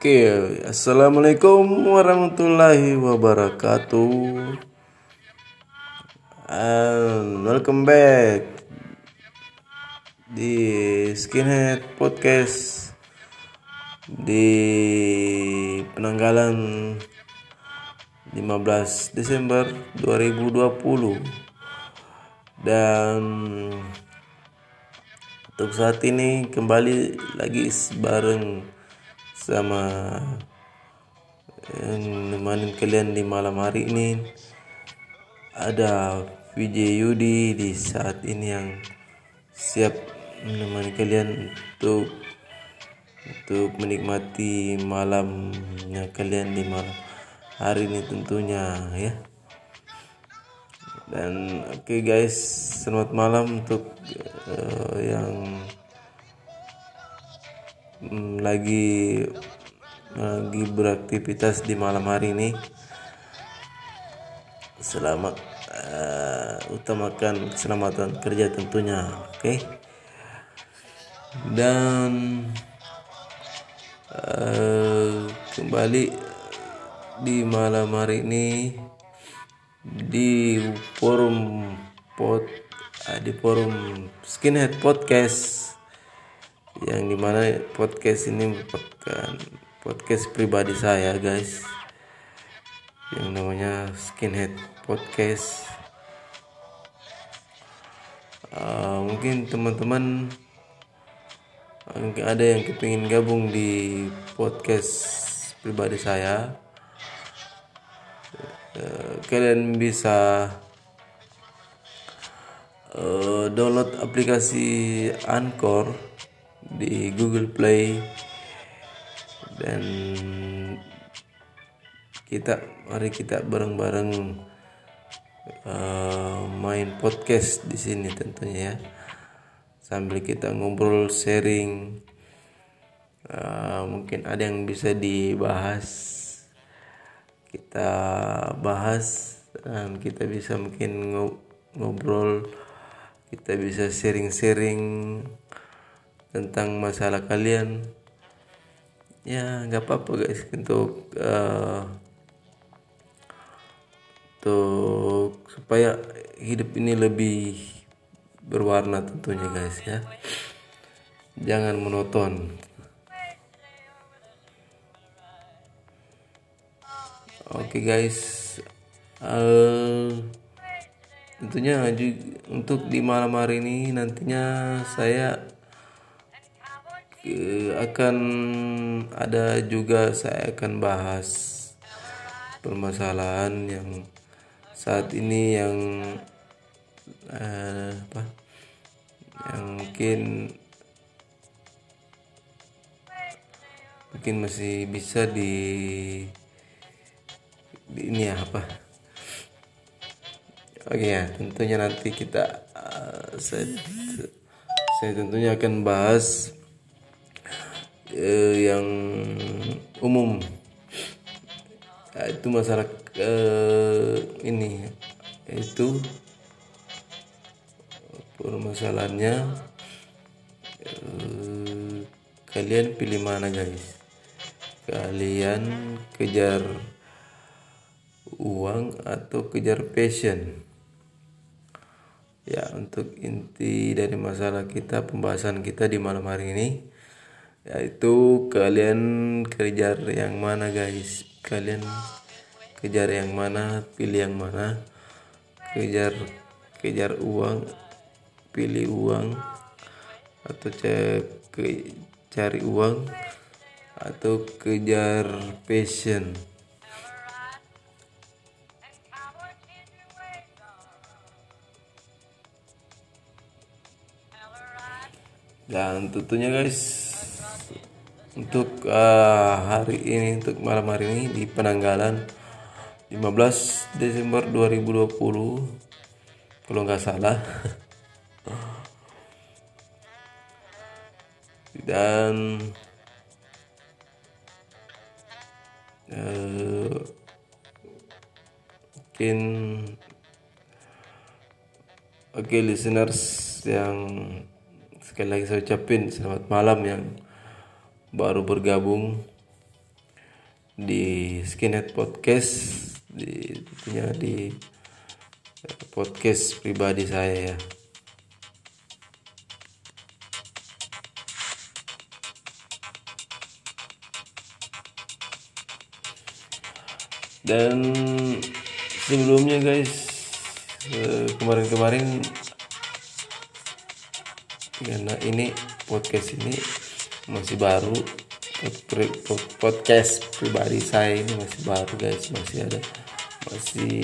Oke, assalamualaikum warahmatullahi wabarakatuh. And welcome back di Skinhead Podcast di penanggalan 15 Desember 2020 dan untuk saat ini kembali lagi bareng sama yang nemenin kalian di malam hari ini. Ada VJ Yudi di saat ini yang siap menemani kalian untuk untuk menikmati malamnya kalian di malam hari ini tentunya ya. Dan oke okay guys selamat malam untuk uh, yang um, lagi lagi beraktivitas di malam hari ini selamat uh, utamakan keselamatan kerja tentunya oke okay? dan uh, kembali di malam hari ini di forum pod di forum skinhead podcast yang di mana podcast ini merupakan podcast pribadi saya guys. Yang namanya skinhead podcast. Uh, mungkin teman-teman ada yang kepingin gabung di podcast pribadi saya. Eh, kalian bisa uh, download aplikasi Anchor di Google Play. Dan kita mari kita bareng-bareng uh, main podcast di sini tentunya ya. Sambil kita ngobrol sharing. Uh, mungkin ada yang bisa dibahas. Kita bahas dan kita bisa mungkin ngobrol. Kita bisa sharing-sharing tentang masalah kalian. Ya nggak apa-apa guys. Untuk uh, untuk supaya hidup ini lebih berwarna tentunya guys ya. Jangan monoton. Oke okay guys, uh, tentunya untuk di malam hari ini nantinya saya akan ada juga saya akan bahas permasalahan yang saat ini yang uh, apa yang mungkin mungkin masih bisa di ini ya apa. Oke ya tentunya nanti kita uh, saya, saya tentunya akan bahas uh, yang umum. Uh, itu masalah uh, ini. Itu permasalahannya uh, kalian pilih mana guys? Kalian kejar uang atau kejar passion? Ya untuk inti dari masalah kita pembahasan kita di malam hari ini yaitu kalian kejar yang mana guys. Kalian kejar yang mana pilih yang mana. Kejar kejar uang pilih uang. Atau cari uang. Atau kejar passion. Dan tentunya guys untuk uh, hari ini untuk malam hari ini di penanggalan 15 Desember 2020 kalau nggak salah. Dan uh, mungkin oke okay, listeners yang sekali lagi saya ucapin selamat malam yang baru bergabung di Skinhead Podcast di tentunya di podcast pribadi saya ya. Dan sebelumnya guys eh, kemarin-kemarin karena ini podcast ini masih baru. Podcast pribadi saya ini masih baru guys. Masih ada masih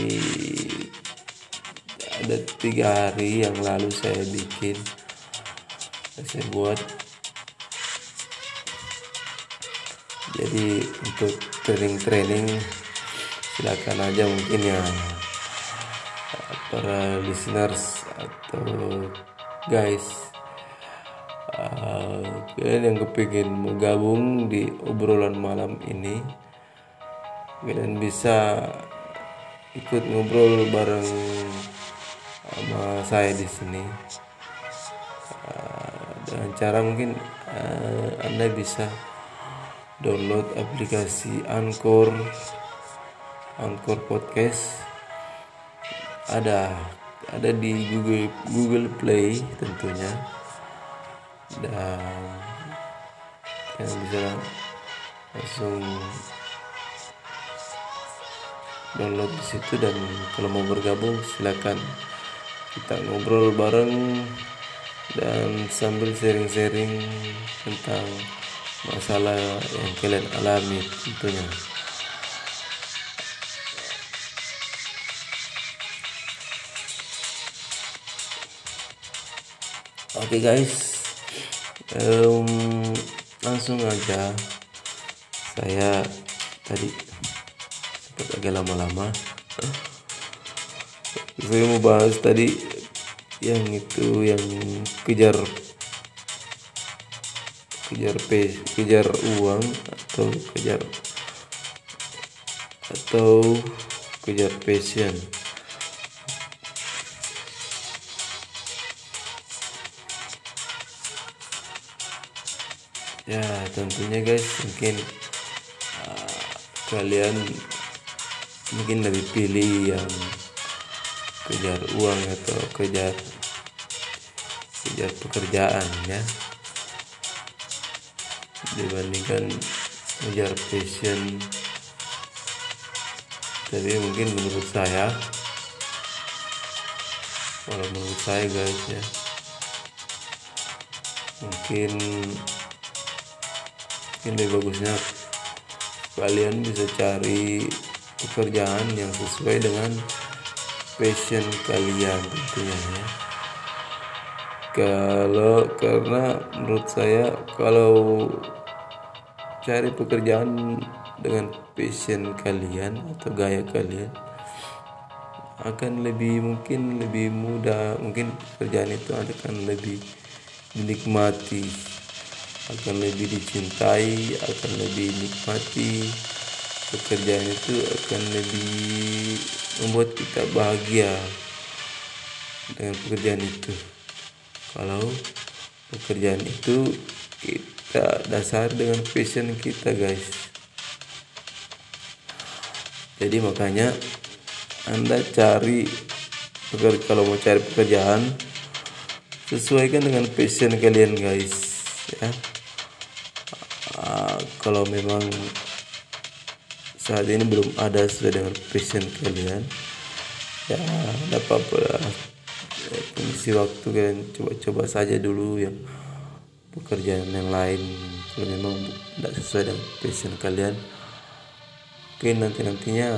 ada tiga hari yang lalu saya bikin. Saya buat. Jadi untuk training-training silakan aja mungkin ya para listeners atau guys kalian yang kepingin menggabung di obrolan malam ini kalian bisa ikut ngobrol bareng sama saya di sini. Uh, dengan cara mungkin uh, anda bisa download aplikasi Anchor Anchor Podcast. Ada ada di Google Google Play tentunya. Dan yang bisa langsung download di situ dan kalau mau bergabung silakan kita ngobrol bareng dan sambil sharing-sharing tentang masalah yang kalian alami tentunya. Oke okay guys, um, langsung aja. Saya tadi sempat agak lama-lama. saya mau bahas tadi yang itu yang kejar kejar pay, kejar uang atau kejar atau kejar passion ya tentunya guys mungkin uh, kalian mungkin lebih pilih yang kejar uang atau kejar kejar pekerjaan ya. Dibandingkan kejar passion. Tapi mungkin menurut saya kalau menurut saya guys ya mungkin mungkin lebih bagusnya kalian bisa cari pekerjaan yang sesuai dengan passion kalian tentunya ya. Kalau karena menurut saya kalau cari pekerjaan dengan passion kalian atau gaya kalian akan lebih mungkin lebih mudah. Mungkin pekerjaan itu akan lebih dinikmati akan lebih dicintai akan lebih nikmati pekerjaan itu akan lebih membuat kita bahagia dengan pekerjaan itu. Kalau pekerjaan itu kita dasar dengan passion kita guys. Jadi makanya anda cari kalau mau cari pekerjaan sesuaikan dengan passion kalian guys ya kalau memang saat ini belum ada sesuai dengan passion kalian ya apa-apa ya, mengisi waktu kalian coba-coba saja dulu yang pekerjaan yang lain. Kalau memang tidak sesuai dengan passion kalian mungkin nanti nantinya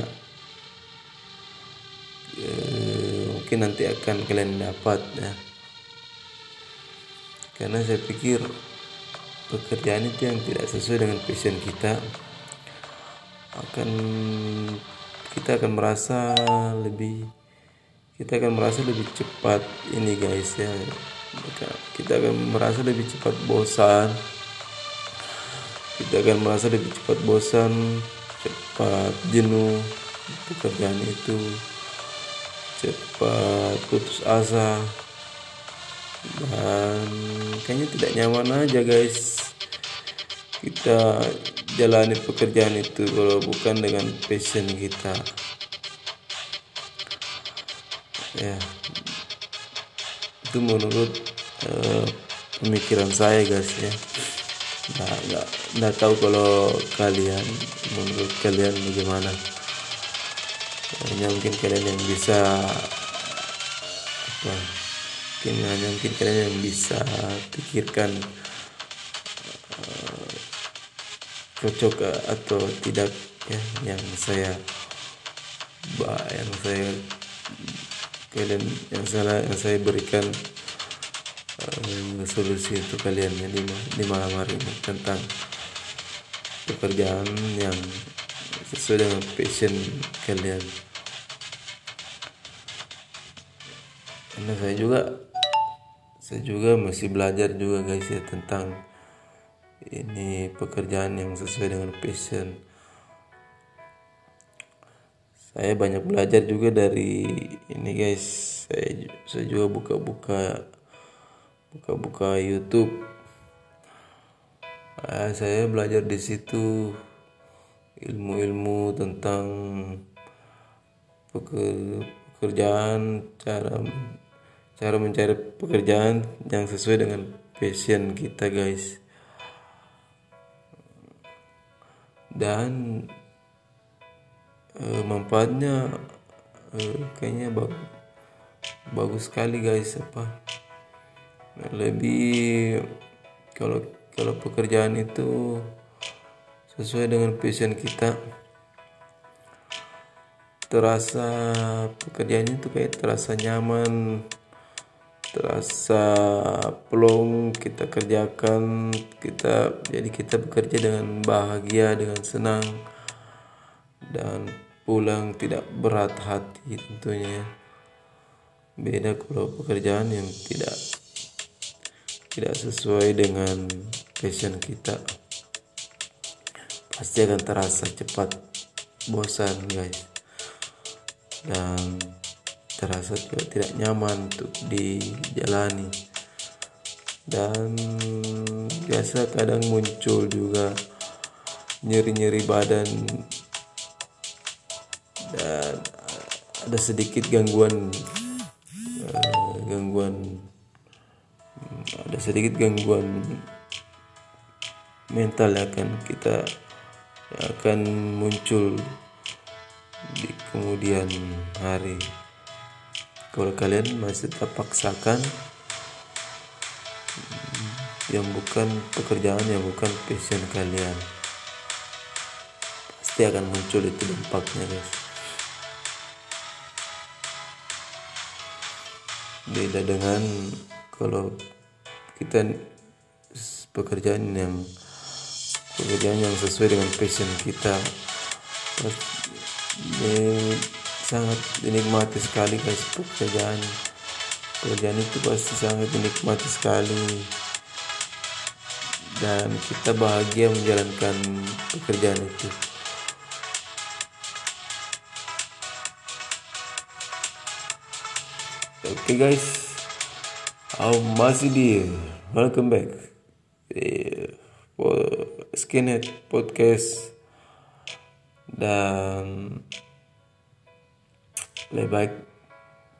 eh, mungkin nanti akan kalian dapat ya. Karena saya pikir pekerjaan itu yang tidak sesuai dengan passion kita akan kita akan merasa lebih kita akan merasa lebih cepat ini guys ya. Kita akan merasa lebih cepat bosan. Kita akan merasa lebih cepat bosan cepat jenuh pekerjaan itu cepat putus asa dan kayaknya tidak nyaman aja guys. Kita jalani pekerjaan itu kalau bukan dengan passion kita. Ya. Itu menurut uh, pemikiran saya guys ya. Nggak nggak nggak tahu kalau kalian menurut kalian bagaimana. Hanya mungkin kalian yang bisa apa mungkin hanya mungkin kalian yang bisa pikirkan uh, cocok atau tidak ya yang saya yang saya kalian yang salah yang saya berikan uh, solusi untuk kalian ya di, di malam hari ini tentang pekerjaan yang sesuai dengan passion kalian. Karena saya juga saya juga masih belajar juga guys ya tentang ini pekerjaan yang sesuai dengan passion. Saya banyak belajar juga dari ini guys. Saya saya juga buka-buka buka-buka YouTube. Nah, saya belajar di situ ilmu-ilmu tentang pekerjaan cara cara mencari pekerjaan yang sesuai dengan passion kita guys. Dan e, manfaatnya e, kayaknya bag, bagus sekali guys apa. Lebih kalau kalau pekerjaan itu sesuai dengan passion kita terasa pekerjaannya itu kayak terasa nyaman terasa plong kita kerjakan kita jadi kita bekerja dengan bahagia dengan senang dan pulang tidak berat hati tentunya. Beda kalau pekerjaan yang tidak tidak sesuai dengan passion kita. Pasti akan terasa cepat bosan guys. Dan terasa juga tidak nyaman untuk dijalani. Dan biasa kadang muncul juga nyeri-nyeri badan dan ada sedikit gangguan uh, gangguan ada sedikit gangguan mental yang akan kita yang akan muncul di kemudian hari kalau kalian masih tetap paksakan yang bukan pekerjaan yang bukan passion kalian pasti akan muncul itu dampaknya guys. Beda dengan kalau kita pekerjaan yang pekerjaan yang sesuai dengan passion kita. Ini sangat dinikmati sekali guys pekerjaan. Pekerjaan itu pasti sangat dinikmati sekali. Dan kita bahagia menjalankan pekerjaan itu. Oke okay guys aku masih di welcome back. Eh, Skinhead Podcast. Dan lebih baik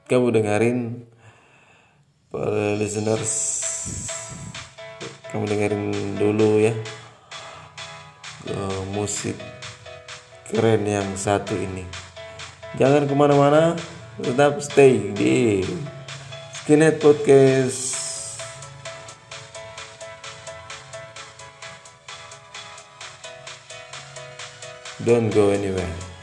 kamu dengerin para listeners. Kamu dengerin dulu ya. Musik keren yang satu ini. Jangan ke mana-mana tetap stay di Skinhead Podcast. Don't go anywhere.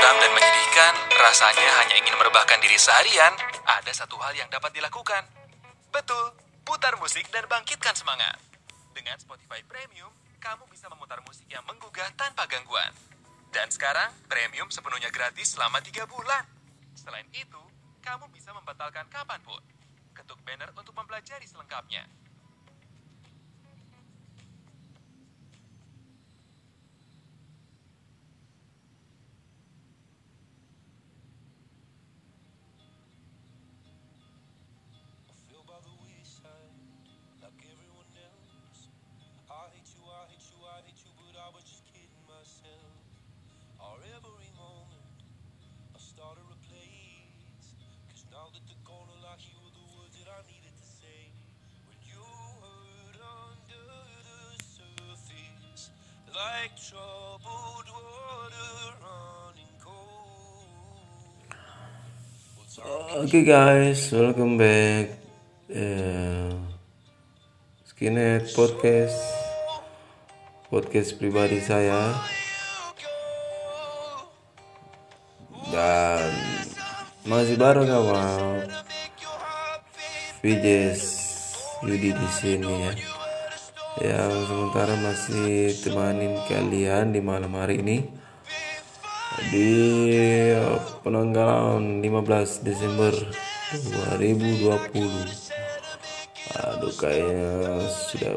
Muram dan menyedihkan, rasanya hanya ingin merebahkan diri seharian, ada satu hal yang dapat dilakukan. Betul, putar musik dan bangkitkan semangat. Dengan Spotify Premium, kamu bisa memutar musik yang menggugah tanpa gangguan. Dan sekarang, Premium sepenuhnya gratis selama 3 bulan. Selain itu, kamu bisa membatalkan kapan pun. Ketuk banner untuk mempelajari selengkapnya. Was just kidding myself. Every moment, I started a place. Cause now that you were the words that I needed to say. When you under the surface, like troubled water running cold. Oke guys, welcome back. Eh, Skinhead Podcast, podcast pribadi saya. Dan masih baru sama VJs Yudi di sini ya. Yang sementara masih temanin kalian di malam hari ini di penanggalan 15 Desember 2020 aduh kayaknya sudah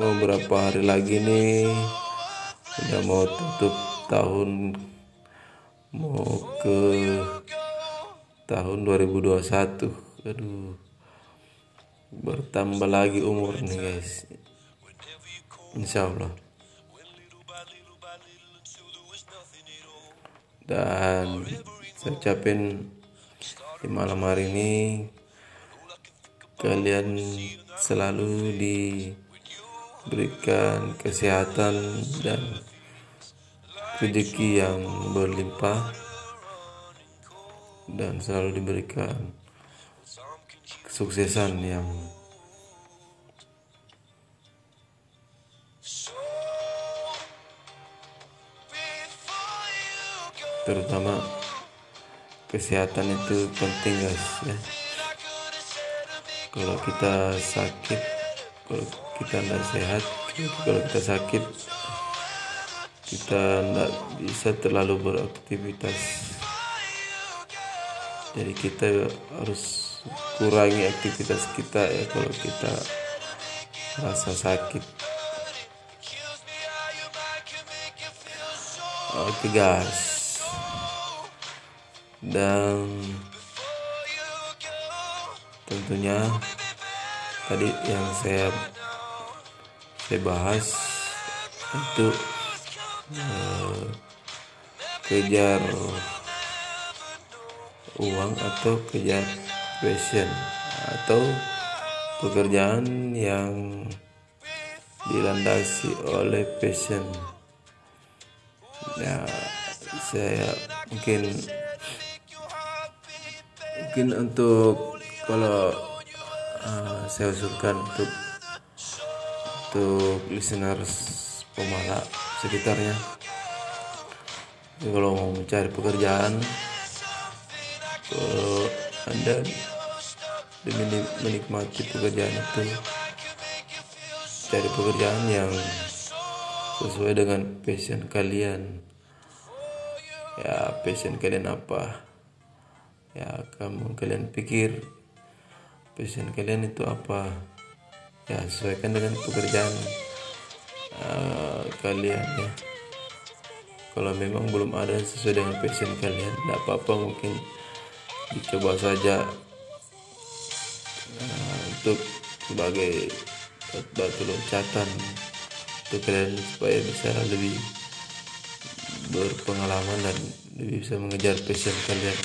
beberapa hari lagi nih? Udah mau tutup tahun mau ke tahun 2021 aduh bertambah lagi umur nih guys. Insya Allah. Dan saya ucapin di malam hari ini kalian selalu diberikan kesehatan dan rezeki yang berlimpah dan selalu diberikan kesuksesan yang terutama kesehatan itu penting guys ya. Kalau kita sakit kalau kita tidak sehat kalau kita sakit kita tidak bisa terlalu beraktivitas. Jadi kita harus kurangi aktivitas kita ya kalau kita rasa sakit. Oke guys dan tentunya tadi yang saya saya bahas itu eh, kejar uang atau kejar passion atau pekerjaan yang dilandasi oleh passion. Ya saya mungkin mungkin untuk kalau uh, saya usulkan untuk untuk listeners pemala sekitarnya. Kalau mau mencari pekerjaan kalau anda demi menikmati pekerjaan itu cari pekerjaan yang sesuai dengan passion kalian. Ya passion kalian apa? Ya kamu kalian pikir passion kalian itu apa? Ya sesuaikan dengan pekerjaan uh, kalian ya. Kalau memang belum ada sesuai dengan passion kalian tidak apa-apa mungkin dicoba saja uh, untuk sebagai batu loncatan untuk kalian supaya bisa lebih berpengalaman dan lebih bisa mengejar passion kalian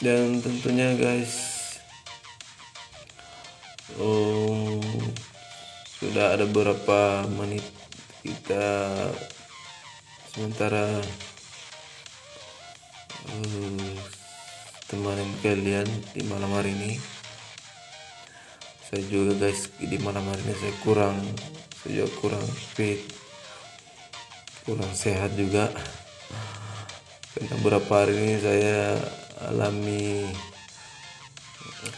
dan tentunya guys oh, sudah ada beberapa menit kita sementara uh, temanin kalian di malam hari ini. Saya juga guys di malam hari ini saya kurang saya juga kurang fit kurang sehat juga. Karena beberapa hari ini saya alami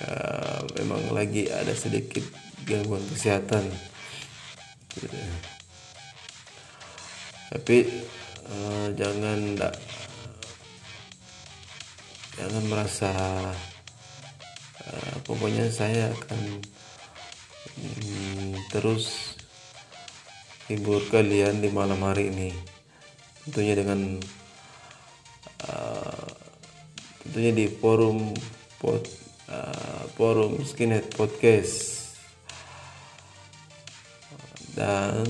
uh, memang lagi ada sedikit gangguan kesehatan. Tapi uh, jangan enggak jangan merasa uh, pokoknya saya akan um, terus hibur kalian di malam hari ini. Tentunya dengan tentunya di forum pod, uh, forum skinhead podcast. Dan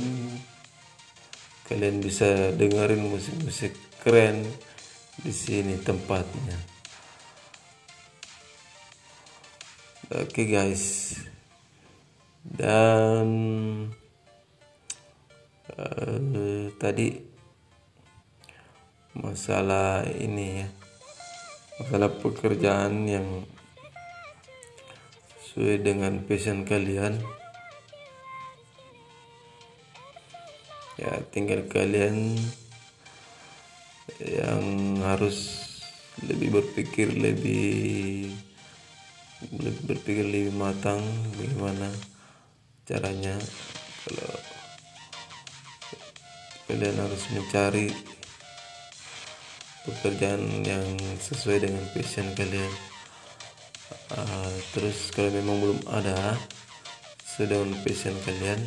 kalian bisa dengerin musik-musik keren di sini tempatnya. Oke okay guys, dan uh, tadi masalah ini ya, masalah pekerjaan yang sesuai dengan passion kalian. ya tinggal kalian yang harus lebih berpikir lebih lebih berpikir lebih matang bagaimana caranya kalau kalian harus mencari pekerjaan yang sesuai dengan passion kalian. Uh, terus kalau memang belum ada sesuai dengan passion kalian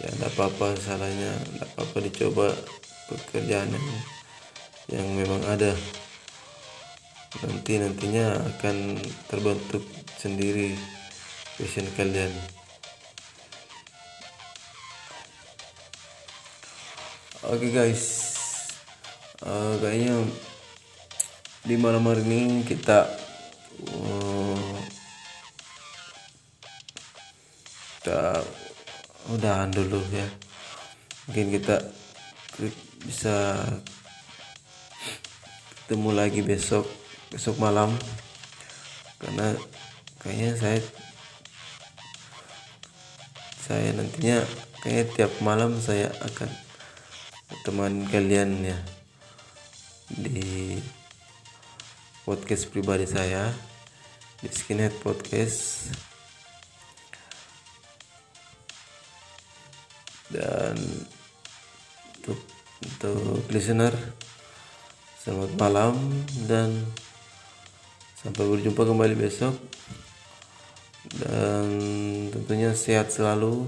ya tidak apa-apa salahnya tidak apa-apa dicoba pekerjaan yang yang memang ada. Nanti nantinya akan terbentuk sendiri passion kalian. Oke okay guys uh, kayaknya di malam hari ini kita uh, udahan dulu ya. Mungkin kita bisa ketemu lagi besok besok malam. Karena kayaknya saya saya nantinya kayaknya tiap malam saya akan teman kalian ya di podcast pribadi saya di Skinhead Podcast. Dan untuk untuk listener selamat malam dan sampai berjumpa kembali besok. Dan tentunya sehat selalu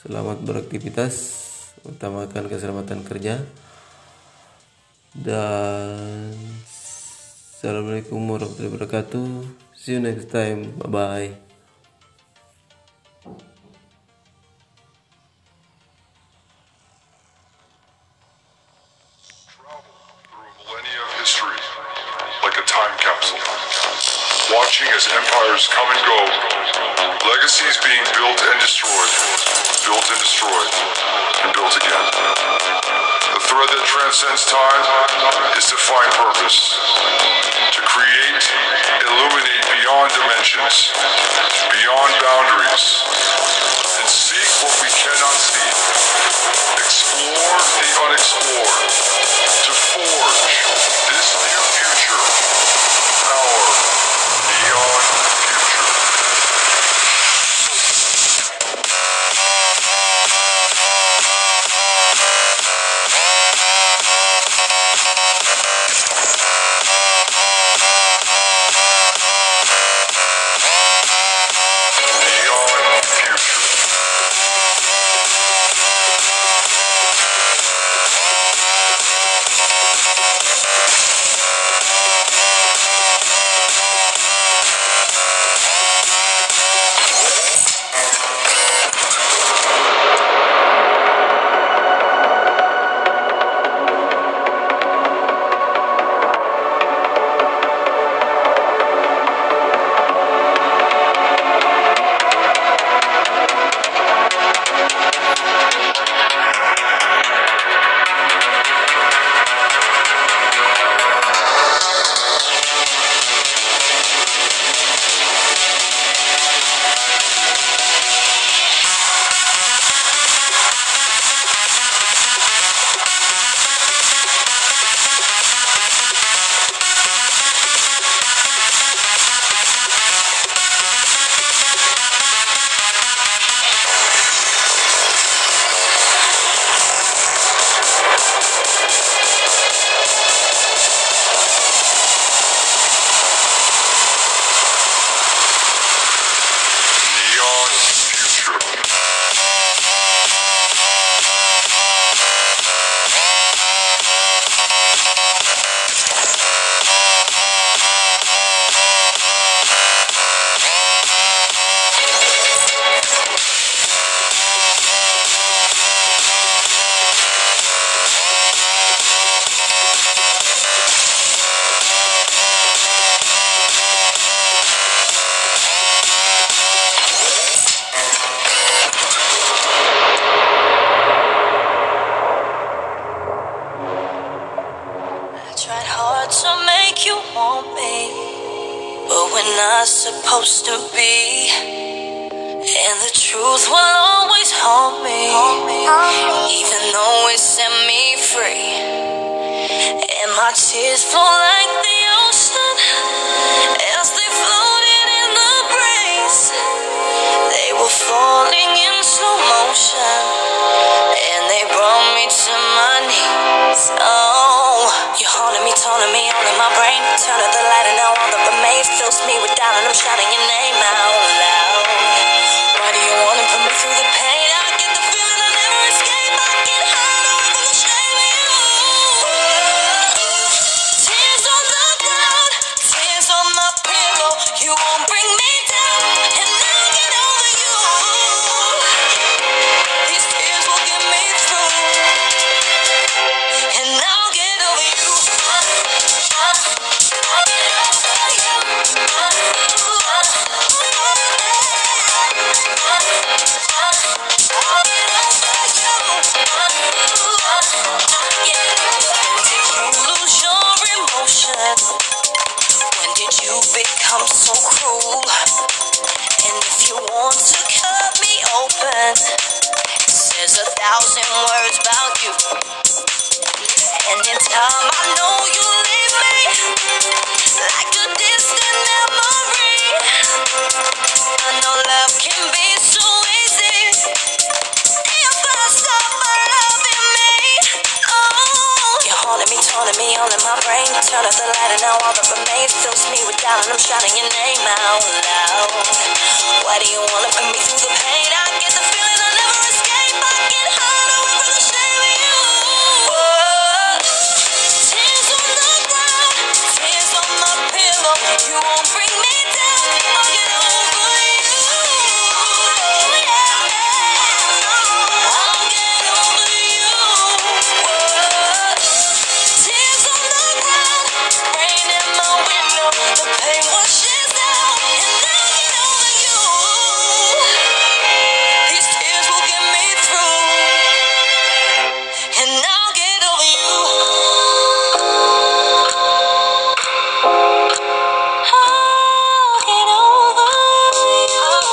selamat beraktivitas utamakan keselamatan kerja dan assalamualaikum warahmatullahi wabarakatuh. See you next time. Bye bye as empires come and go, legacies being built and destroyed, built and destroyed, and built again. The thread that transcends time find purpose, to create, illuminate beyond dimensions, beyond boundaries, and seek what we cannot see. Explore the unexplored supposed to be. And the truth will always haunt me, even though it set me free. And my tears flow like the ocean as they floated in the breeze. They were falling in slow motion, and they brought me to my knees. Oh, you're haunting me, taunting me, all my brain. Turn of the light, and now all that remains fills me with doubt shouting your name. haunted me all in my brain. You turn off the light and now all that remains fills me with doubt and I'm shouting your name out loud. Why do you wanna put me through the pain? I get the feelings I'll never escape. I get high away from the shame of you. Whoa. Tears on the ground, tears on the pillow. You